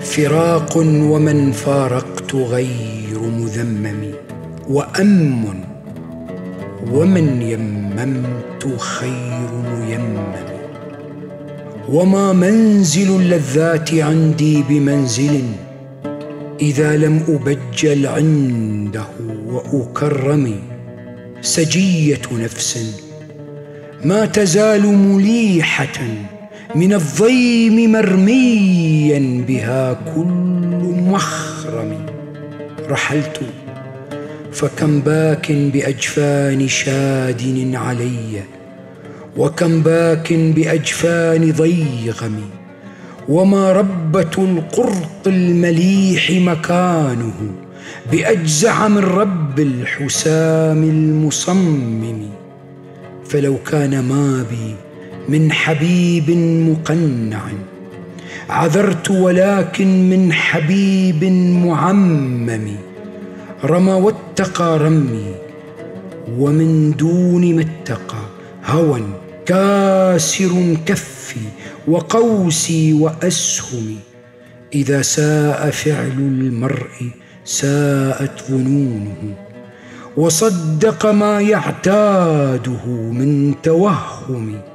فراق ومن فارقت غير مذمم وأم ومن يممت خير ميمم وما منزل اللذات عندي بمنزل إذا لم أبجل عنده وأكرم سجية نفس ما تزال مليحة من الضيم مرميا بها كل مخرم رحلت فكم باك بأجفان شادن علي وكم باك بأجفان ضيغم. وما ربة القرط المليح مكانه بأجزع من رب الحسام المصمم. فلو كان ما بي من حبيب مقنع. عذرت ولكن من حبيب معمم. رمى واتقى رمي ومن دون ما اتقى هوى كاسر كفي وقوسي واسهمي إذا ساء فعل المرء ساءت ظنونه. وصدق ما يعتاده من توهم.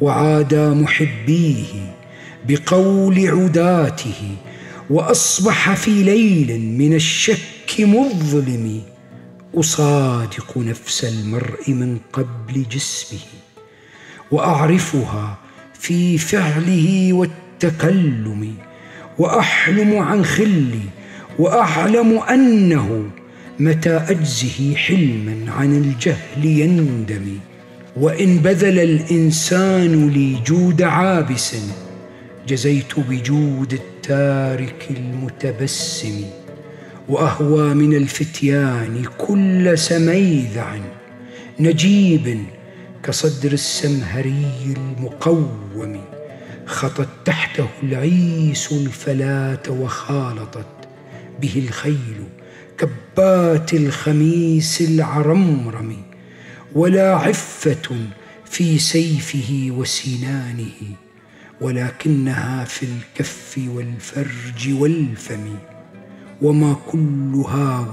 وعادى محبيه بقول عداته وأصبح في ليل من الشك مظلم أصادق نفس المرء من قبل جسمه وأعرفها في فعله والتكلم وأحلم عن خلي وأعلم أنه متى أجزه حلما عن الجهل يندم وإن بذل الإنسان لي جود عابس جزيت بجود التارك المتبسم وأهوى من الفتيان كل سميذع نجيب كصدر السمهري المقوم خطت تحته العيس الفلاة وخالطت به الخيل كبات الخميس العرمرم. ولا عفة في سيفه وسنانه ولكنها في الكف والفرج والفم وما كل هاو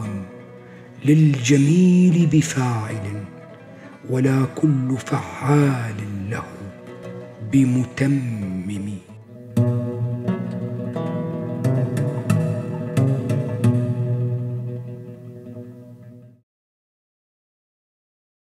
للجميل بفاعل ولا كل فعال له بمتمم.